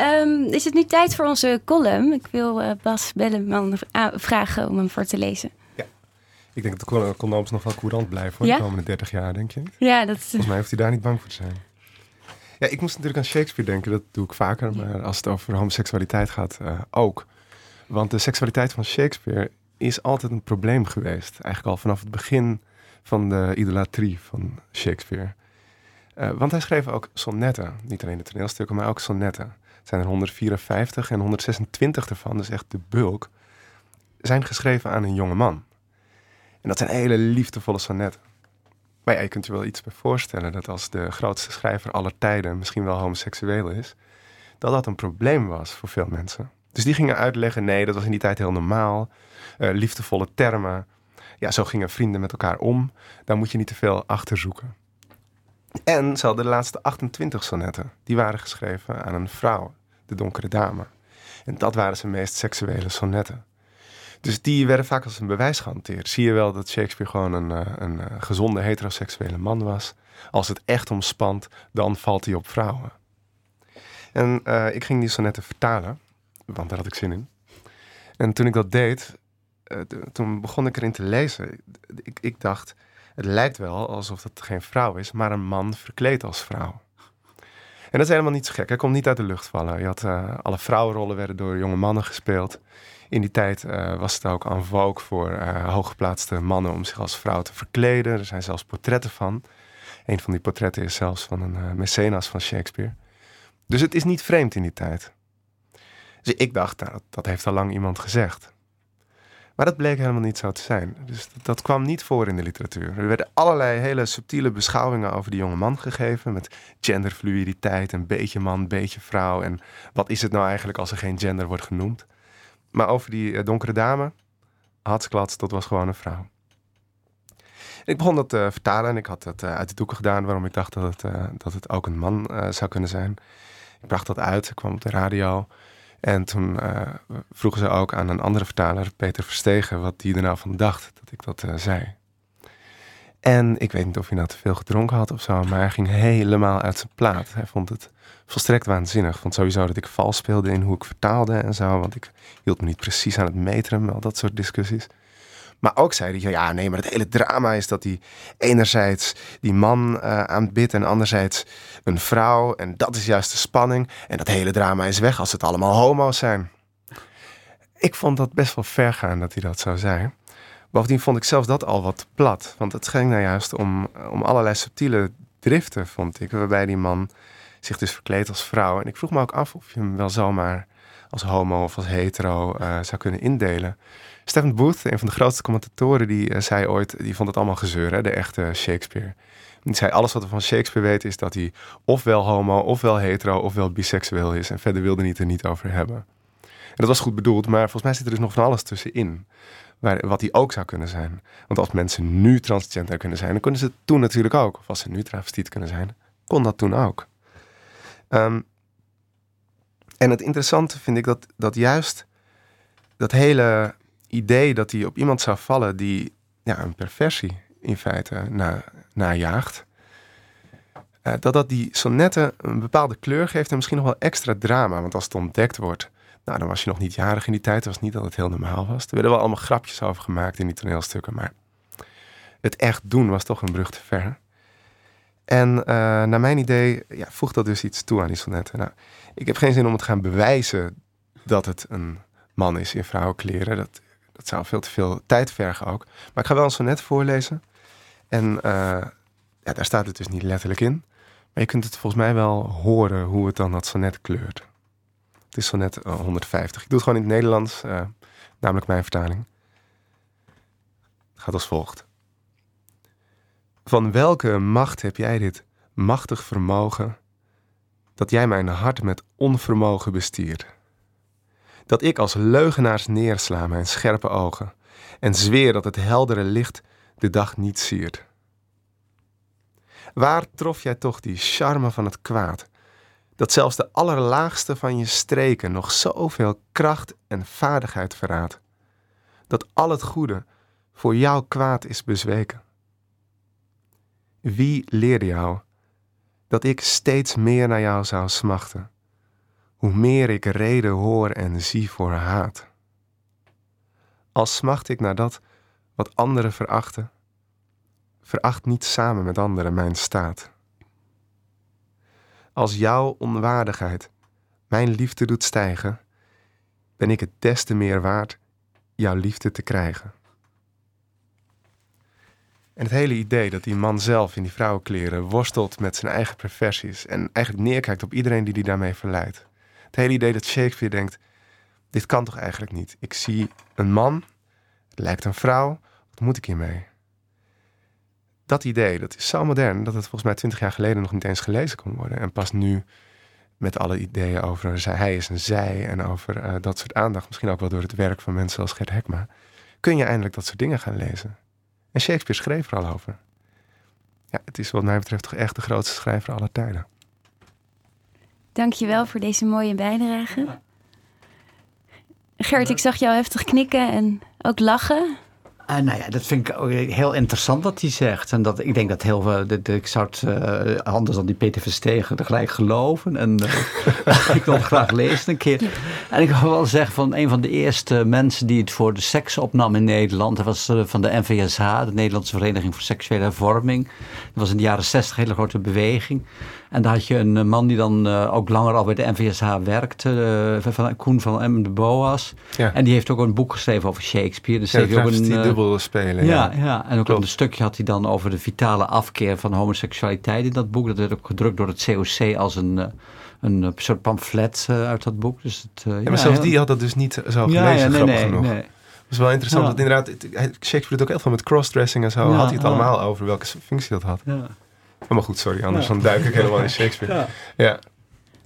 Ehm, is het nu tijd voor onze column? Ik wil uh, Bas Belleman vragen om hem voor te lezen. Ja, ik denk dat de condooms nog wel courant blijven voor de komende 30 jaar, denk je? Ja, dat Volgens mij hoeft hij daar niet bang voor te zijn. Ja, ik moest natuurlijk aan Shakespeare denken. Dat doe ik vaker. Maar als het over homoseksualiteit gaat, uh, ook. Want de seksualiteit van Shakespeare is altijd een probleem geweest. Eigenlijk al vanaf het begin van de idolatrie van Shakespeare. Uh, want hij schreef ook sonnetten. Niet alleen de toneelstukken, maar ook sonnetten. Zijn er 154 en 126 ervan, dus echt de bulk, zijn geschreven aan een jonge man. En dat zijn hele liefdevolle sonnetten. Maar je kunt je wel iets bij voorstellen dat als de grootste schrijver aller tijden misschien wel homoseksueel is, dat dat een probleem was voor veel mensen. Dus die gingen uitleggen, nee, dat was in die tijd heel normaal. Uh, liefdevolle termen. Ja, zo gingen vrienden met elkaar om. Daar moet je niet te veel achter zoeken. En ze de laatste 28 sonnetten. Die waren geschreven aan een vrouw, de donkere dame. En dat waren zijn meest seksuele sonnetten. Dus die werden vaak als een bewijs gehanteerd. Zie je wel dat Shakespeare gewoon een, eh, een, een gezonde heteroseksuele man was. Als het echt omspant, dan valt hij op vrouwen. En uh, ik ging die sonnetten vertalen, want daar had ik zin in. En toen ik dat deed, toen begon ik erin te lezen. Ik, ik dacht, het lijkt wel alsof het geen vrouw is, maar een man verkleed als vrouw. En dat is helemaal niet zo gek. Hij komt niet uit de lucht vallen. Je had, uh, alle vrouwenrollen werden door jonge mannen gespeeld. In die tijd uh, was het ook aan vogue voor uh, hooggeplaatste mannen om zich als vrouw te verkleden. Er zijn zelfs portretten van. Een van die portretten is zelfs van een mecenas van Shakespeare. Dus het is niet vreemd in die tijd. Dus ik dacht, nou, dat heeft al lang iemand gezegd. Maar dat bleek helemaal niet zo te zijn. Dus dat, kwam niet voor in de literatuur. Er werden allerlei hele subtiele beschouwingen over die jonge man gegeven. Met genderfluiditeit, een beetje man, beetje vrouw. En wat is het nou eigenlijk als er geen gender wordt genoemd? Maar over die uh, donkere dame, hatsklats, dat was gewoon een vrouw. Ik begon dat te vertalen en ik had het uh, uit de doeken gedaan waarom ik dacht dat het, dat het ook een man zou kunnen zijn. Ik bracht dat uit, ik kwam op de radio. En toen uh, vroegen ze ook aan een andere vertaler, Peter Verstegen, wat die er nou van dacht dat ik dat uh, zei. En ik weet niet of hij nou te veel gedronken had of zo, maar hij ging helemaal uit zijn plaat. Hij vond het volstrekt waanzinnig. Vond sowieso dat ik vals speelde in hoe ik vertaalde en zo, want ik hield me niet precies aan het meteren, al dat soort discussies. Maar ook zei hij, ja nee, maar het hele drama is dat hij enerzijds die man uh, aanbidt en anderzijds een vrouw. En dat is juist de spanning. En dat hele drama is weg als het allemaal homo's zijn. Ik vond dat best wel ver gaan dat hij dat zou zijn. Bovendien vond ik zelfs dat al wat plat. Want het ging nou juist om, om allerlei subtiele driften, vond ik. Waarbij die man zich dus verkleedt als vrouw. En ik vroeg me ook af of je hem wel zomaar als homo of als hetero uh, zou kunnen indelen. Stephen Booth, een van de grootste commentatoren, die uh, zei ooit, die vond het allemaal gezeur, hè, de echte Shakespeare. Die zei, alles wat we van Shakespeare weten is dat hij ofwel homo, ofwel hetero, ofwel biseksueel is. En verder wilde hij het er niet over hebben. En dat was goed bedoeld, maar volgens mij zit er dus nog van alles tussenin. Waar, wat hij ook zou kunnen zijn. Want als mensen nu transgender kunnen zijn, dan kunnen ze het toen natuurlijk ook. Of als ze nu travestiet kunnen zijn, kon dat toen ook. Um, en het interessante vind ik dat, dat juist dat hele idee dat hij op iemand zou vallen die ja, een perversie in feite na, najaagt. Uh, dat dat die sonnetten een bepaalde kleur geeft en misschien nog wel extra drama. Want als het ontdekt wordt, nou dan was je nog niet jarig in die tijd. Was niet dat het heel normaal was. Er werden wel allemaal grapjes over gemaakt in die toneelstukken. Maar het echt doen was toch een brug te ver. En uh, naar mijn idee ja, voegt dat dus iets toe aan die sonnetten. Nou, ik heb geen zin om te gaan bewijzen dat het een man is in vrouwenkleren. Dat, dat zou veel te veel tijd vergen ook. Maar ik ga wel een sonnet voorlezen. En uh, ja, daar staat het dus niet letterlijk in. Maar je kunt het volgens mij wel horen hoe het dan dat sonnet kleurt. Het is sonnet 150. Ik doe het gewoon in het Nederlands, namelijk mijn vertaling. Het gaat als volgt. Van welke macht heb jij dit machtig vermogen dat jij mijn hart met onvermogen bestiert? Dat ik als leugenaars neersla mijn scherpe ogen en zweer dat het heldere licht de dag niet siert? Waar trof jij toch die charme van het kwaad, dat zelfs de allerlaagste van je streken nog zoveel kracht en vaardigheid verraadt, dat al het goede voor jouw kwaad is bezweken? Wie leerde jou dat ik steeds meer naar jou zou smachten? hoe meer ik reden hoor en zie voor haat. Als smacht ik naar dat wat anderen verachten, veracht niet samen met anderen mijn staat. Als jouw onwaardigheid mijn liefde doet stijgen, ben ik het des te meer waard jouw liefde te krijgen. En het hele idee dat die man zelf in die vrouwenkleren worstelt met zijn eigen perversies en eigenlijk neerkijkt op iedereen die die daarmee verleidt. Het hele idee dat Shakespeare denkt: dit kan toch eigenlijk niet? Ik zie een man, het lijkt een vrouw, wat moet ik hiermee? Dat idee, dat is zo modern dat het volgens mij twintig jaar geleden nog niet eens gelezen kon worden. En pas nu met alle ideeën over hij is een zij en over uh, dat soort aandacht, misschien ook wel door het werk van mensen als Gert Hekma, kun je eindelijk dat soort dingen gaan lezen. En Shakespeare schreef er al over. Ja, het is wat mij betreft toch echt de grootste schrijver aller tijden. Dankjewel voor deze mooie bijdrage. Gert, ik zag jou heftig knikken en ook lachen. Uh, nou ja, dat vind ik ook heel interessant wat hij zegt. En dat, ik denk dat heel veel, dat, ik zou het uh, anders dan die Peter Verstegen tegelijk geloven. En uh, ik wil het graag lezen een keer. En ik wil wel zeggen van een van de eerste mensen die het voor de seks opnam in Nederland. Dat was van de NVSH, de Nederlandse Vereniging voor Seksuele Hervorming. Dat was in de jaren zestig een hele grote beweging. En daar had je een man die dan ook langer al bij de NVSH werkte, van Koen van M. de Boas. Ja. En die heeft ook een boek geschreven over Shakespeare. Dus ja, heeft ook een spelen. Ja, ja. ja. en ook een stukje had hij dan over de vitale afkeer van homoseksualiteit in dat boek. Dat werd ook gedrukt door het COC als een een soort pamflet uh, uit dat boek. Dus het, ja, maar zelfs die had dat dus niet zo gelezen, nee, nee, genoeg. Nee. Dat is wel interessant, dat inderdaad, Shakespeare doet ook heel veel met crossdressing en zo. had hij het allemaal over welke functie dat had. Ja. Maar goed, sorry, anders dan duik ik helemaal in Shakespeare. Ja.